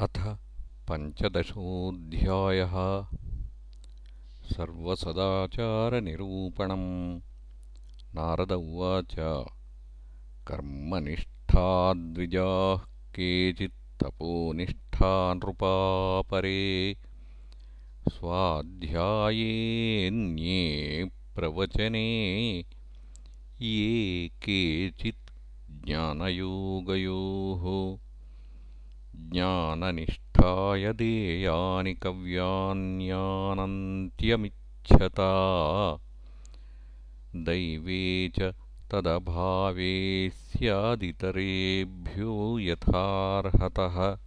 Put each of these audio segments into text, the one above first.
अथ पञ्चदशोऽध्यायः। सर्वसदाचारनिरूपणम्। नारद उवाच कर्मनिष्ठाद्विजाः केचित्तपोनिष्ठा नृपापरे स्वाध्यायेऽन्ये प्रवचने ये केचित् ज्ञानयोगयोः ज्ञाननिष्ठाय देयानि कव्यान्यानन्त्यमिच्छता। दैवे च तदभावे स्यादितरेभ्यो यथार्हतः।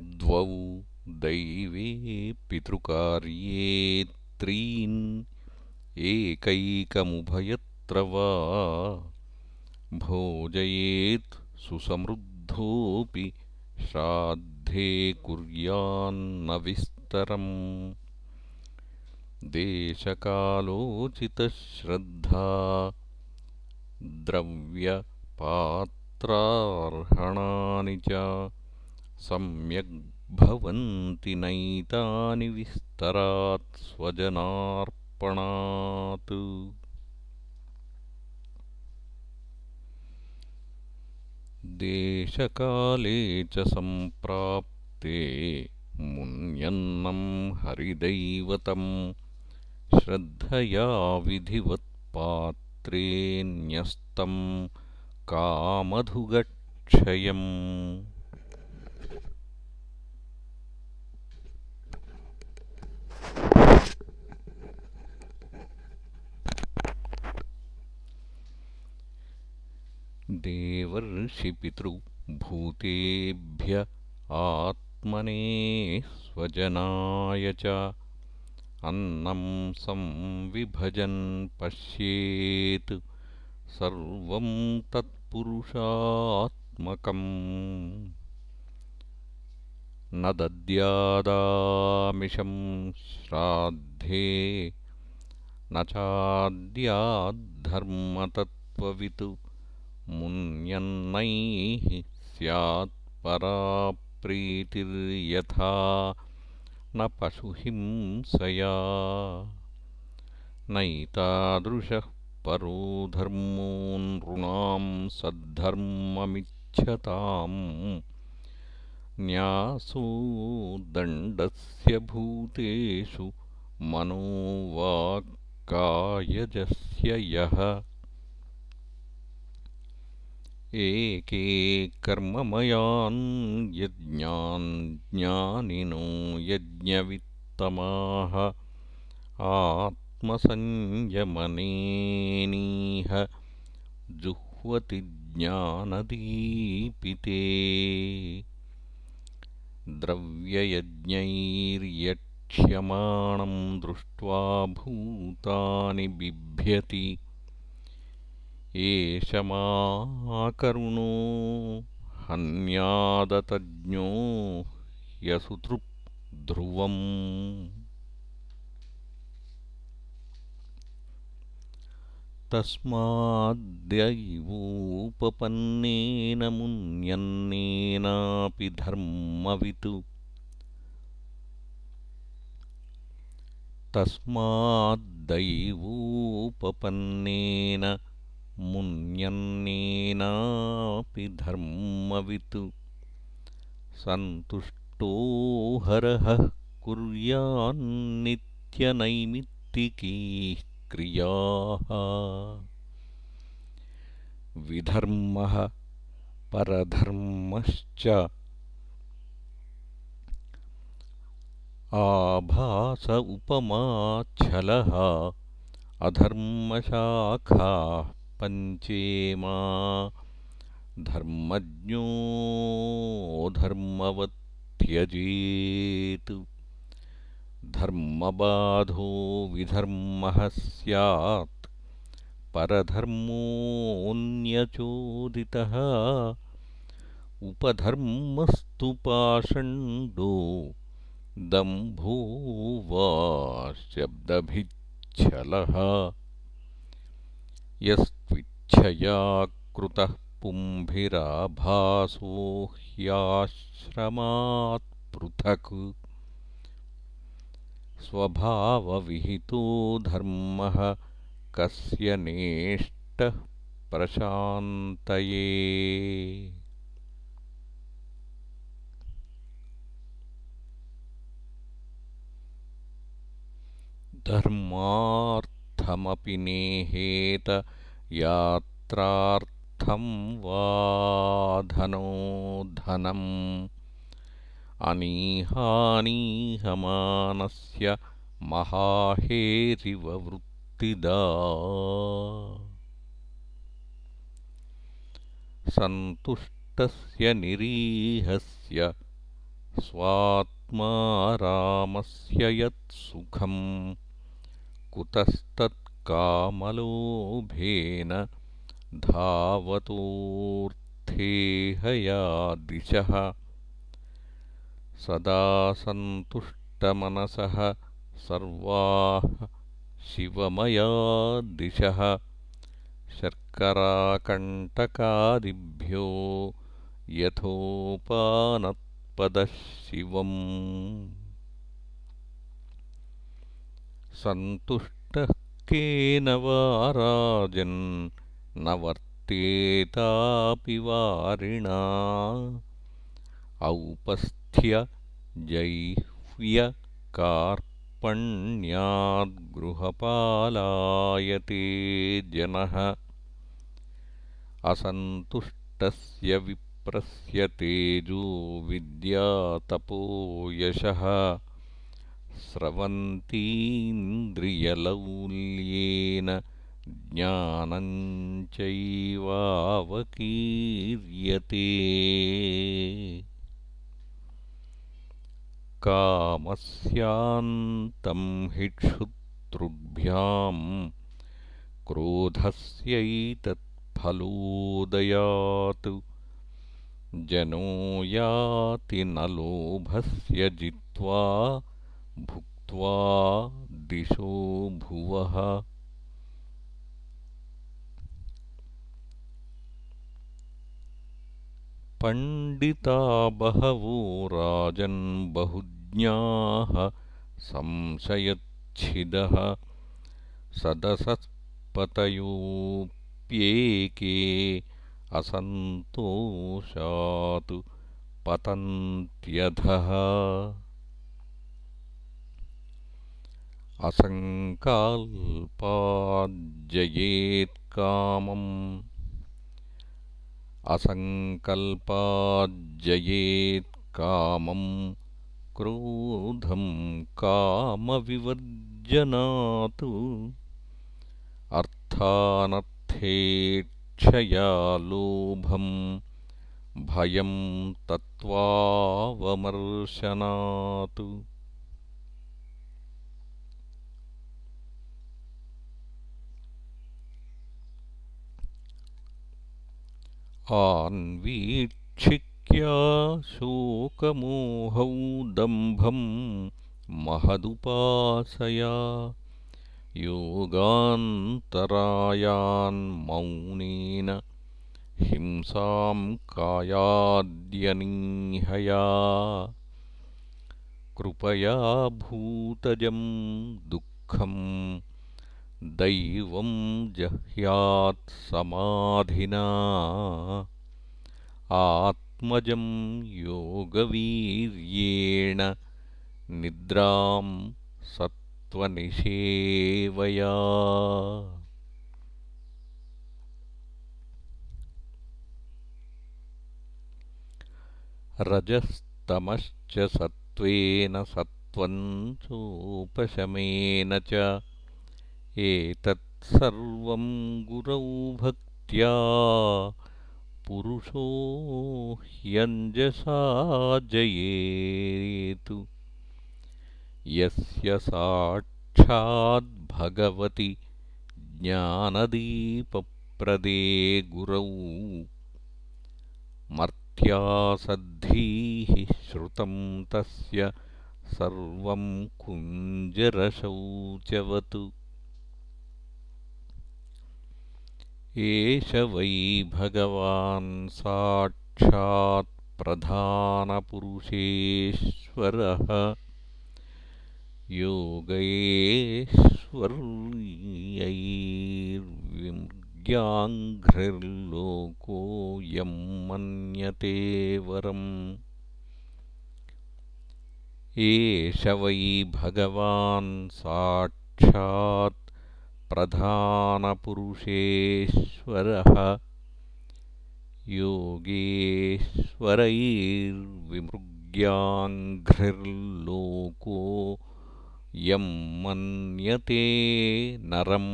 द्वौ दैवे पितृकार्ये त्रीन् एकैकमुभयत्र वा। भोजयेत् सुसमृद्धोऽपि श्राद्धे कुर्यान्न विस्तरम् देशकालोचितश्रद्धा द्रव्यपात्रार्हणानि च सम्यग्भवन्ति नैतानि विस्तरात् स्वजनार्पणात् देशकाले च सम्प्राप्ते मुन्यन्नं हरिदैवतं श्रद्धया विधिवत्पात्रे न्यस्तं कामधुगक्षयम् देवर्षिपितृभूतेभ्य आत्मने स्वजनाय च अन्नं संविभजन् पश्येत् सर्वं तत्पुरुषात्मकम्। न दद्यादामिषं श्राद्धे न चाद्याद्धर्मतत्त्ववित् मुन्यन्नैः स्यात्परा प्रीतिर्यथा न पशुहिंसया। नैतादृशः परो धर्मो नृणां न्यासो दण्डस्य भूतेषु मनो वाक्कायजस्य यः एके कर्ममयान् यज्ञान् ज्ञानिनो यज्ञवित्तमाः आत्मसंयमनेनीह जुह्वति ज्ञानदीपिते। द्रव्ययज्ञैर्यक्ष्यमाणं दृष्ट्वा भूतानि बिभ्यति एष माकरुणो हन्यादतज्ञो ह्यसुतृप् तस्माद्दैवोपपन्नेन मुन्यन्नेनापि धर्मवित्। तस्माद्दैवोपपन्नेन मुन्यन्नेनापि धर्मवित्। सन्तुष्टो हरः कुर्यान्नित्यनैमित्तिकीः क्रियाः। विधर्मः परधर्मश्च आभास उपमाच्छलः अधर्मशाखाः पञ्चेमा धर्मज्ञोऽधर्मवत्यजेत् धर्मबाधो विधर्मः स्यात्। परधर्मोऽन्यचोदितः। उपधर्मस्तु पाषण्डो दम्भो वा शब्दभिच्छलः यस्त्विच्छया कृतः पुंभिराभासो ह्याश्रमात्पृथक् स्वभावविहितो धर्मः कस्य नेष्टः प्रशान्तये धर्मार्थमपि नेहेत यात्रार्थं वाधनो धनम् अनीहानीहमानस्य महाहेरिव वृत्तिदा। सन्तुष्टस्य निरीहस्य स्वात्मारामस्य यत्सुखम् कुतस्तत्कामलोभेन धावतोऽर्थेहया दिशः सदा सन्तुष्टमनसः सर्वाः शिवमया दिशः शर्कराकण्टकादिभ्यो यथोपानत्पदः शिवम् सन्तुष्टः केन वा राजन् न वर्तेतापि वारिणा औपस्थ्यजैह्व्यकार्पण्याद्गृहपालायते जनः। असन्तुष्टस्य विप्रस्य तेजो विद्यातपो यशः स्रवन्तीन्द्रियलौल्येन ज्ञानञ्चैवावकीर्यते कामस्यान्तं हि क्षुतृभ्याम् क्रोधस्यैतत्फलोदयात्। जनो याति न लोभस्य जित्वा भुक्त्वा दिशो भुवः। पण्डिता बहवो राजन् बहुज्ञाः संशयच्छिदः। सदसत्पतयोऽप्येके असन्तोषात् पतन्त्यधः असङ्कल्पाज्जयेत्कामम्। असङ्कल्पाज्जयेत्कामम् क्रोधं कामविवर्जनात्। अर्थानर्थेक्षया लोभम् भयं तत्त्वावमर्शनात् आन्वीक्षिक्या शोकमोहौ दम्भम् महदुपासया योगान्तरायान्मौनेन हिंसां कायाद्यनीहया कृपया भूतजं दुःखम् दैवं जह्यात् समाधिना आत्मजं योगवीर्येण निद्रां सत्त्वनिषेवया रजस्तमश्च सत्त्वेन सत्त्वं चोपशमेन च एतत्सर्वं गुरौ भक्त्या। पुरुषो ह्यञ्जसा जयेतु यस्य साक्षाद्भगवति ज्ञानदीपप्रदे गुरौ। मर्त्यासद्धीः श्रुतं तस्य सर्वं कुञ्जरशौचवत् एष वै भगवान् साक्षात् प्रधानपुरुषेश्वरः। योगैश्वर्यैर्विमृग्याङ्घ्रिर्लोको मन्यते वरम्। एष वै भगवान् साक्षात् प्रधानपुरुषेश्वरः योगेश्वरैर्विमृग्याङ्घ्रिर्लोको यं मन्यते नरम्।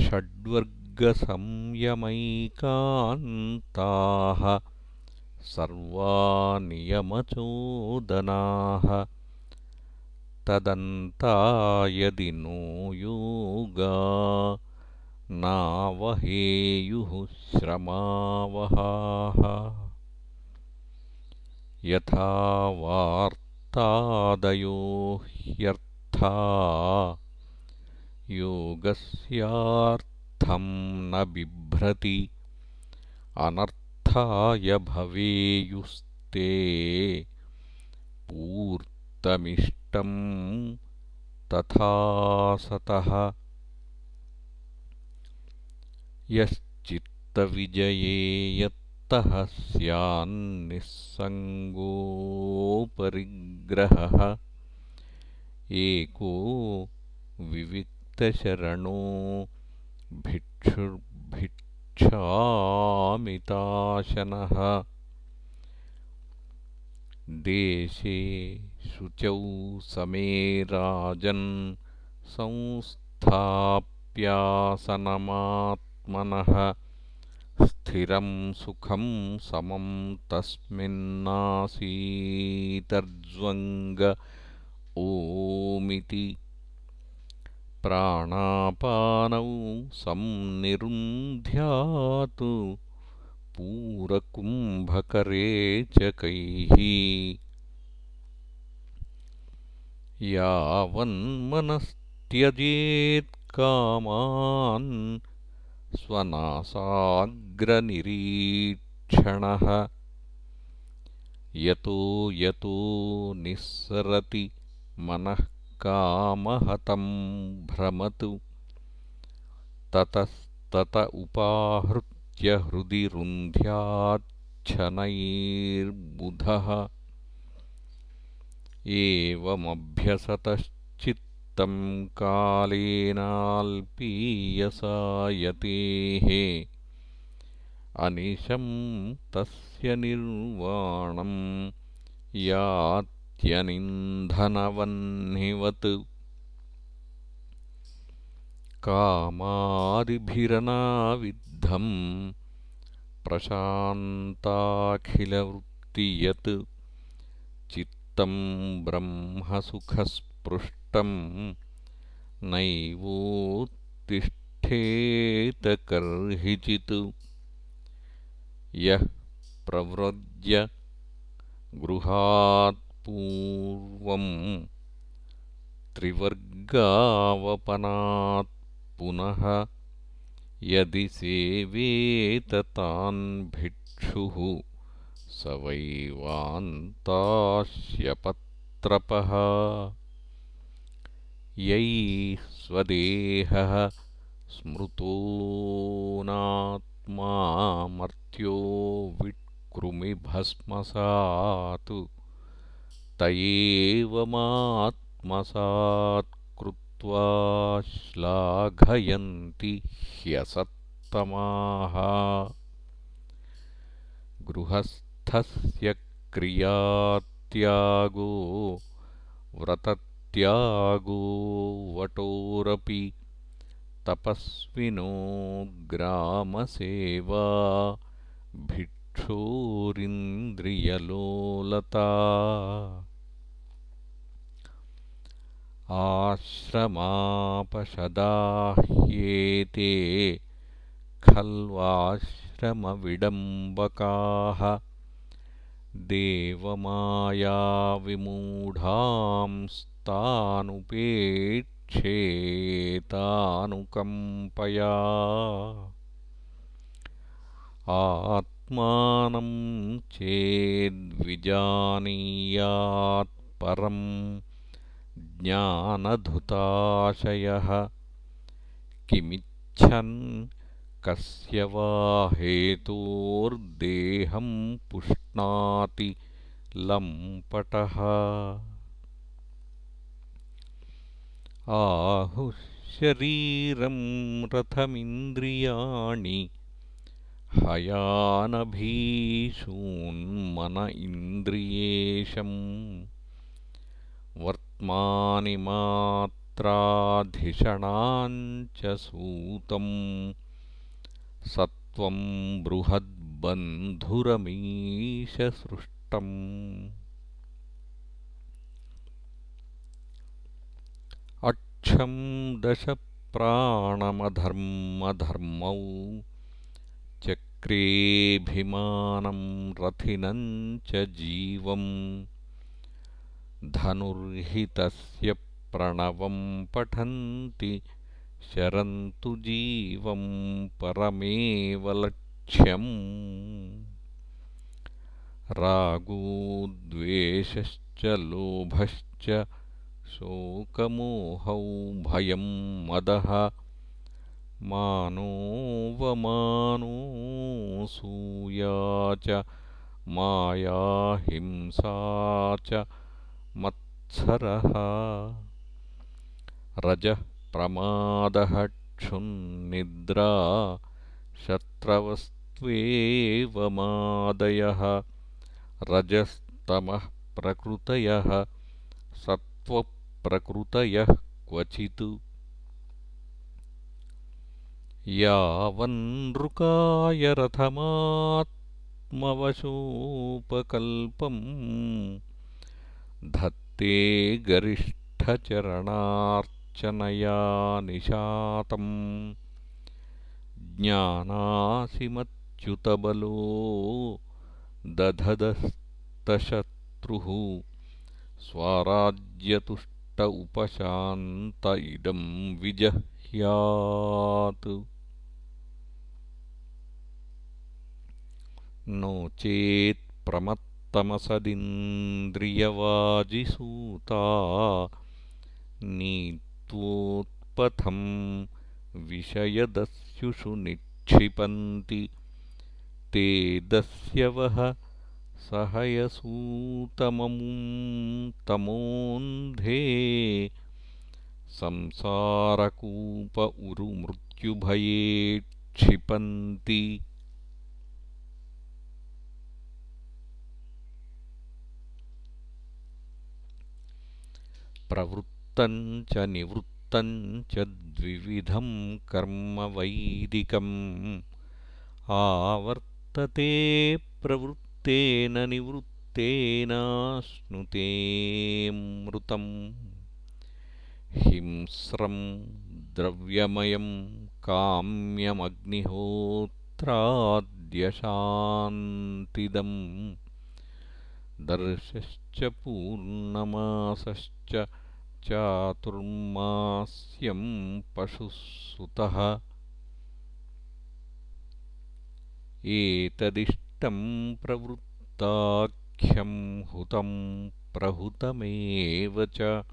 षड्वर्गसंयमैकान्ताः सर्वा नियमचोदनाः तदन्ता यदि नो योगा। नावहेयुः श्रमावहाः। यथा वार्तादयो ह्यर्था। योगस्यार्थं न बिभ्रति। अनर्थाय भवेयुस्ते पूर्तमिष्टं तथासतः यश्चित्तविजये यत्तः स्यान्निःसङ्गोपरिग्रहः। एको विविक्तशरणो भिक्षुर्भिक्षामिताशनः। देशे शुचौ समे राजन् संस्थाप्यासनमात्मनः स्थिरं सुखं समं तस्मिन्नासीतर्ज्वङ्ग ओमिति प्राणापानौ संनिरुन्ध्यात् पूरकुम्भकरे च कैः यावन्मनस्त्यजेत्कामान् स्वनासाग्रनिरीक्षणः। यतो यतो निःसरति मनः कामहतं भ्रमतु। ततस्तत उपाहृत्य हृदि रुन्ध्याच्छनैर्बुधः एवमभ्यसतश्चित्तं कालेनाल्पीयसा यतेः अनिशं तस्य निर्वाणं यात् निन्धनवह्निवत् कामादिभिरनाविद्धम् प्रशान्ताखिलवृत्तियत् चित्तं ब्रह्मसुखस्पृष्टं नैवोत्तिष्ठेतकर्हिचित्। यः प्रव्रज्य गृहात् पूर्वम् त्रिवर्गावपनात् पुनः यदि सेवेत तान् भिक्षुः स वैवान्तास्यपत्रपः यैः स्वदेहः स्मृतोनात्मा मर्त्यो विकृमिभस्मसात् त एवमात्मसात्कृत्वा श्लाघयन्ति ह्यसत्तमाः गृहस्थस्य क्रियात्यागो व्रतत्यागो वटोरपि तपस्विनो ग्रामसेवा भिक्षोरिन्द्रियलोलता। आश्रमापशदाह्येते खल्वाश्रमविडम्बकाः देवमायाविमूढांस्ते तानुपेक्षेतानुकम्पया आत्मानं चेद्विजानीयात् परम् ज्ञानधुताशयः। किमिच्छन् कस्य वा हेतोर्देहं पुष्णाति लम्पटः? आहुः शरीरं रथमिन्द्रियाणि हयानभीषून्मन इन्द्रियेशम्। वर्त्मानि मात्राधिषणाञ्च सूतम् सत्वं बृहद्बन्धुरमीशसृष्टम्। अक्षं दशप्राणमधर्मधर्मौ चक्रेऽभिमानं रथिनं च जीवम्। धनुर्हि तस्य प्रणवं पठन्ति शरन्तु जीवं परमेव लक्ष्यम्। रागोद्वेषश्च लोभश्च शोकमोहौ भयं मदः। मानोवमानोऽसूया च मायाहिंसा च मत्सरः। रजः प्रमादः क्षुन्निद्रा शत्रवस्त्वेव मादयः रजस्तमः प्रकृतयः सत्त्वप्रकृतयः क्वचित्। यावन्नृकायरथमात्मवशोपकल्पम् धत्ते गरिष्ठचरणार्चनया निशातम् ज्ञानासिमच्युतबलो दधदस्तशत्रुः स्वाराज्यतुष्ट उपशान्त इदं विजह्यात्। नो चेत्प्रमत् तमसदिन्द्रियवाजिसूता नीत्वोत्पथं विषयदस्युषु निक्षिपन्ति। ते दस्यवः सहयसूतममुं तमोऽन्धे। संसारकूप उरुमृत्युभये क्षिपन्ति। प्रवृत्तं निवृत्तं च द्विविधं कर्म वैदिकम्। आवर्तते प्रवृत्तेन निवृत्तेनाश्नुतेऽमृतम् हिंस्रं द्रव्यमयं काम्यमग्निहोत्राद्यशान्तिदम्। दर्शश्च पूर्णमासश्च चातुर्मास्यं पशुसुतः। एतदिष्टं प्रवृत्ताख्यं हुतं प्रहुतमेव च।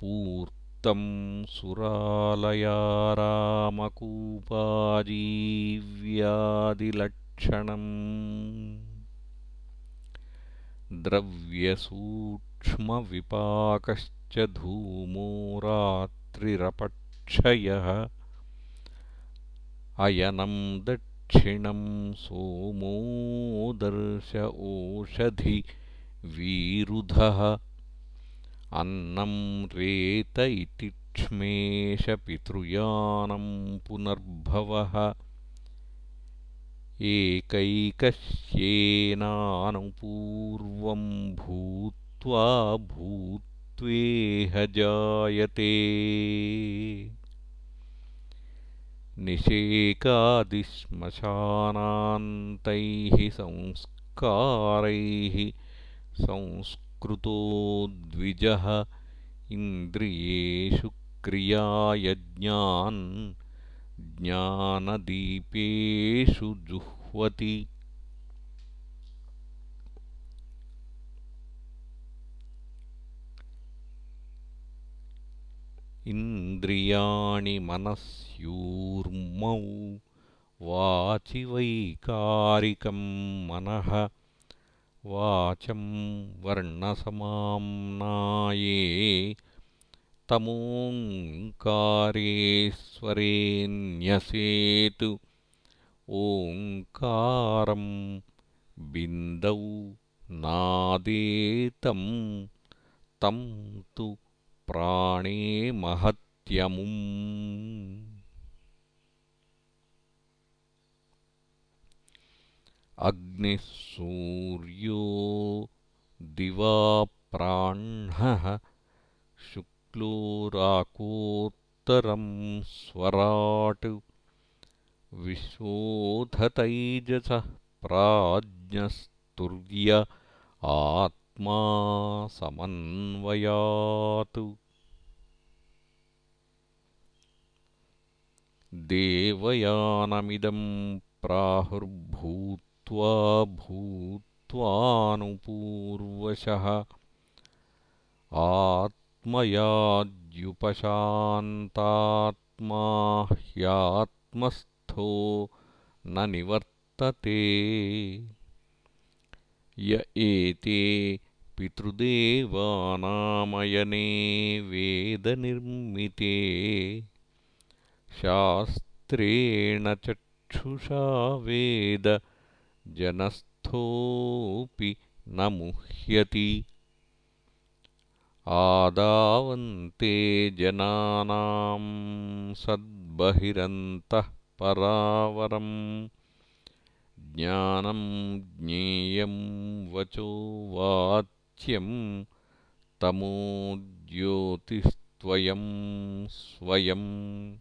पूर्तं सुरालयारामकूपाजीव्यादिलक्षणम्। द्रव्यसूक्ष्मविपाकश्च धूमो रात्रिरपक्षयः अयनं दक्षिणं सोमोदर्श ओषधिवीरुधः अन्नं रेत इति क्ष्मेशपितृयानं पुनर्भवः। एकैकस्येनानुपूर्वं भूत्वा भूत्वेह जायते निषेकादिश्मशानान्तैः संस्कारैः संस्कृतो द्विजः इन्द्रियेषु क्रियायज्ञान् ज्ञानदीपेषु जुह्वति इन्द्रियाणि मनस्यूर्मौ वाचि वैकारिकं मनः वाचं वर्णसमाम्नाये तमोङ्कारेश्वरेऽन्यसेतु ओङ्कारं बिन्दौ नादेतं तं तु प्राणे महत्यमुम्। अग्निः सूर्यो दिवाप्राह्णः शुक्लो राकोत्तरं स्वराट्। विश्वोधतैजसः प्राज्ञस्तुर्य आत्मा समन्वयात् देवयानमिदं प्राहुर्भूत्वा भूत्वानुपूर्वशः आत्मयाद्युपशान्तात्मा ह्यात्मस्थो न निवर्तते य एते पितृदेवानामयने वेदनिर्मिते। शास्त्रेण चक्षुषा वेद जनस्थोऽपि न मुह्यति। आदावन्ते जनानां सद्बहिरन्तः परावरम् ज्ञानं ज्ञेयं वचो वाच्यं तमो ज्योतिस्त्वयं स्वयम्।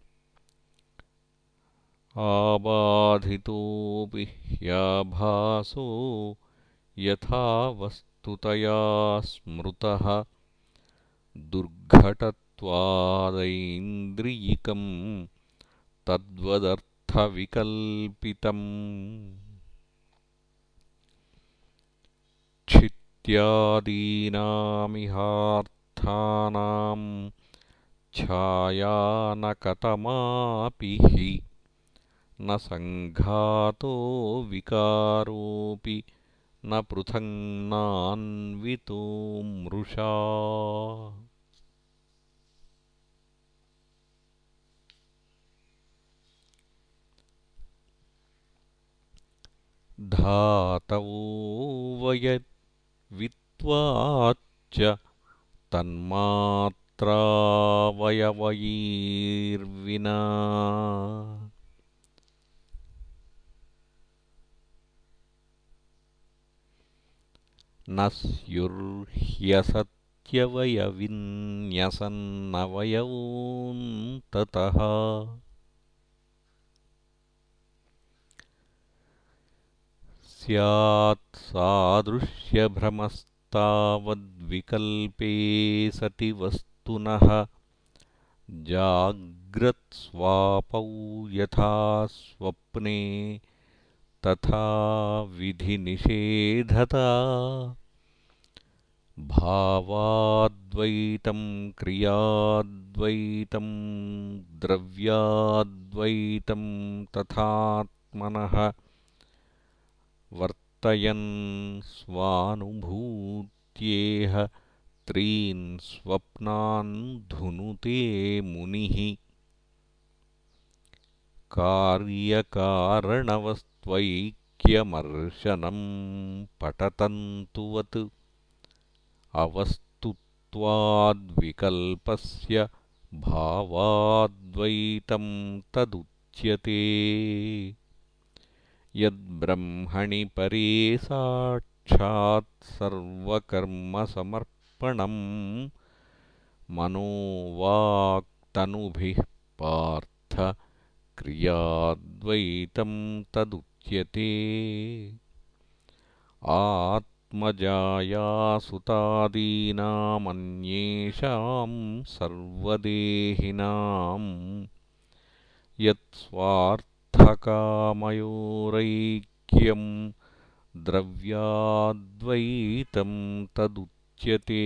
आबाधितोऽपि ह्याभासो यथा वस्तुतया स्मृतः। दुर्घटत्वादैन्द्रियिकं तद्वदर्थविकल्पितम् क्षित्यादीनामिहार्थानां छायानकतमापि हि न सङ्घातो विकारोऽपि न पृथङ्नान्वितो मृषा। धातवो वयवित्वाच्च तन्मात्रावयवैर्विना न स्युर्ह्यसत्यवयविन्यसन्नवयवोऽन्ततः स्यात्सादृश्यभ्रमस्तावद्विकल्पे सति वस्तुनः जाग्रत्स्वापौ यथा स्वप्ने तथा विधिनिषेधता। भावाद्वैतं क्रियाद्वैतं द्रव्याद्वैतं तथात्मनः वर्तयन् स्वानुभूत्येह त्रीन् स्वप्नान् धुनुते मुनिः। कार्यकारणवस्त्वैक्यमर्शनं पटतन्तुवत् अवस्तुत्वाद्विकल्पस्य भावाद्वैतं तदुच्यते यद्ब्रह्मणि परे साक्षात्सर्वकर्मसमर्पणम् मनोवाक्तनुभिः पार्थ क्रियाद्वैतं तदुच्यते। पद्मजायासुतादीनामन्येषाम् सर्वदेहिनाम् यत्स्वार्थकामयोरैक्यम् द्रव्याद्वैतं तदुच्यते।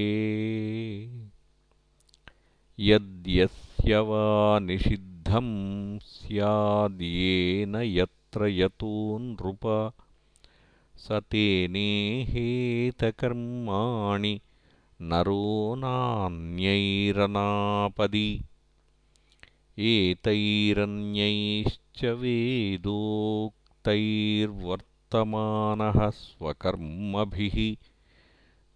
यद्यस्य वा निषिद्धं स्याद्येन यत्र यतो नृप स तेनेहेतकर्माणि नरो नान्यैरनापदि। एतैरन्यैश्च वेदोक्तैर्वर्तमानः स्वकर्मभिः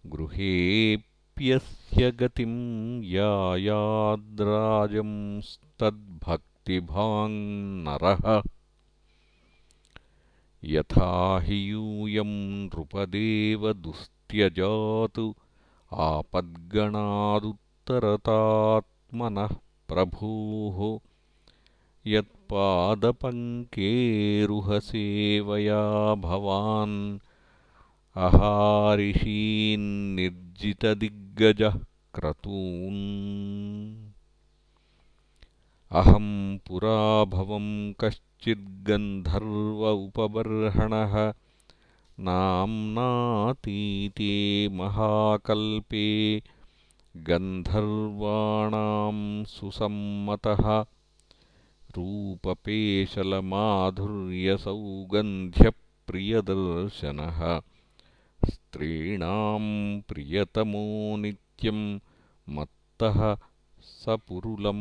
गृहेऽप्यस्य गतिं यायाद्राजंस्तद्भक्तिभाङ्नरः। यथा हि यूयं नृपदेवदुस्त्यजातु आपद्गणादुत्तरतात्मनः प्रभोः यत्पादपङ्केरुहसेवया भवान् अहारिषीन्निर्जितदिग्गजः क्रतून्। अहं पुराभवं कश्चिद्गन्धर्व उपबर्हणः नाम्नातीते महाकल्पे गन्धर्वाणां सुसम्मतः रूपपेशलमाधुर्यसौगन्ध्यप्रियदर्शनः स्त्रीणां प्रियतमो नित्यं मत्तः स पुरुलं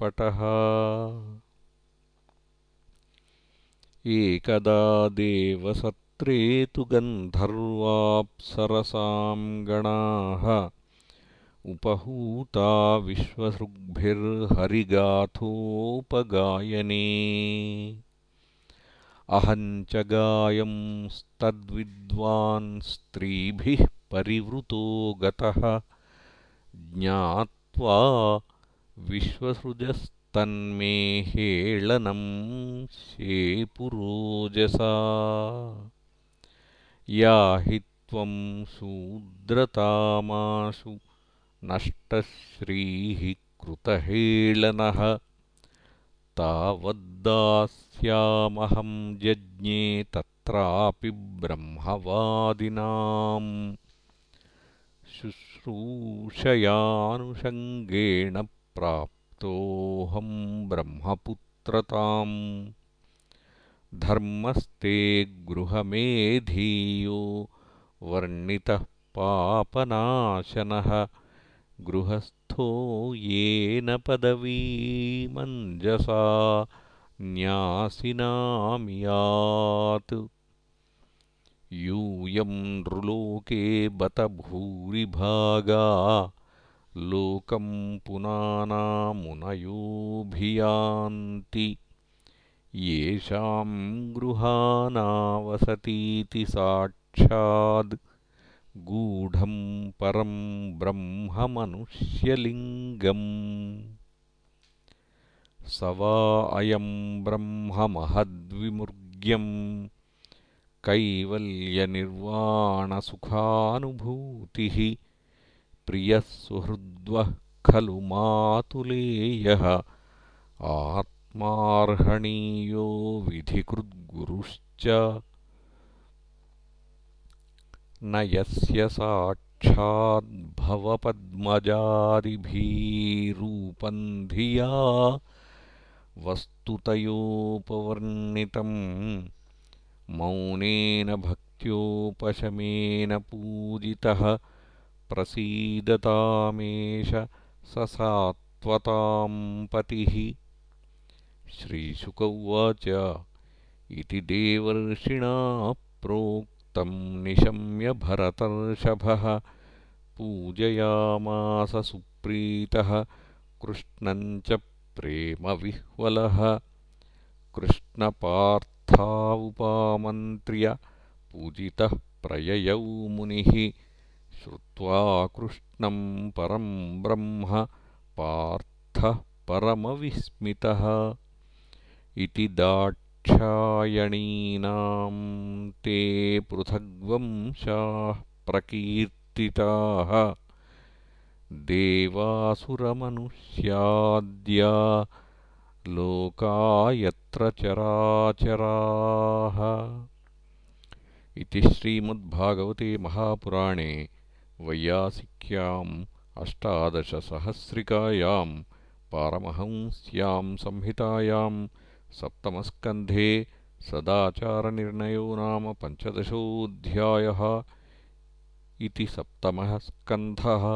पटः एकदा देवसत्रे तु गन्धर्वाप्सरसां गणाः उपहूता विश्वसृग्भिर्हरिगाथोपगायने। अहं च स्त्रीभिः परिवृतो गतः। ज्ञात्वा विश्वसृजस्तन्मे हेळनं शेपुरोजसा या हि त्वं शूद्रतामाशु नष्टश्रीः कृतहेळनः तावद्दास्यामहं जज्ञे तत्रापि ब्रह्मवादिनाम्। शुश्रूषयानुषङ्गेण प्राप्तोऽहं ब्रह्मपुत्रताम्। धर्मस्ते गृहमेधीयो वर्णितः पापनाशनः गृहस्थो येन पदवीमञ्जसा न्यासिनामियात् यूयं नृलोके बत भूरिभागा लोकं पुनानामुनयोऽभियान्ति येषां गृहानावसतीति साक्षाद् गूढं परं ब्रह्ममनुष्यलिङ्गम्। स वा अयं ब्रह्ममहद्विमुर्ग्यम्। कैवल्यनिर्वाणसुखानुभूतिः। प्रियः सुहृद्वः खलु मातुलेयः। आत्मार्हणीयो विधिकृद्गुरुश्च न यस्य साक्षाद्भवपद्मजादिभिरूपम् धिया वस्तुतयोपवर्णितम् मौनेन भक्त्योपशमेन पूजितः प्रसीदतामेष स सात्वताम् पतिः। श्रीशुक उवाच। इति देवर्षिणा प्रोक् तं निशम्य भरतर्षभः पूजयामास सुप्रीतः कृष्णम् च प्रेमविह्वलः कृष्णपार्थावुपामन्त्र्य पूजितः प्रययौ मुनिः श्रुत्वा कृष्णम् परम् ब्रह्म पार्थः परमविस्मितः इति दाट् दाक्षायणीनाम् ते पृथग्वंशाः प्रकीर्तिताः। देवासुरमनुष्याद्या लोका यत्र चराचराः। इति श्रीमद्भागवते महापुराणे वैयासिक्याम् अष्टादशसहस्रिकायाम् पारमहंस्याम् संहितायाम् सप्तमस्कन्धे सदाचारनिर्णयो नाम पञ्चदशोऽध्यायः इति सप्तमः स्कन्धः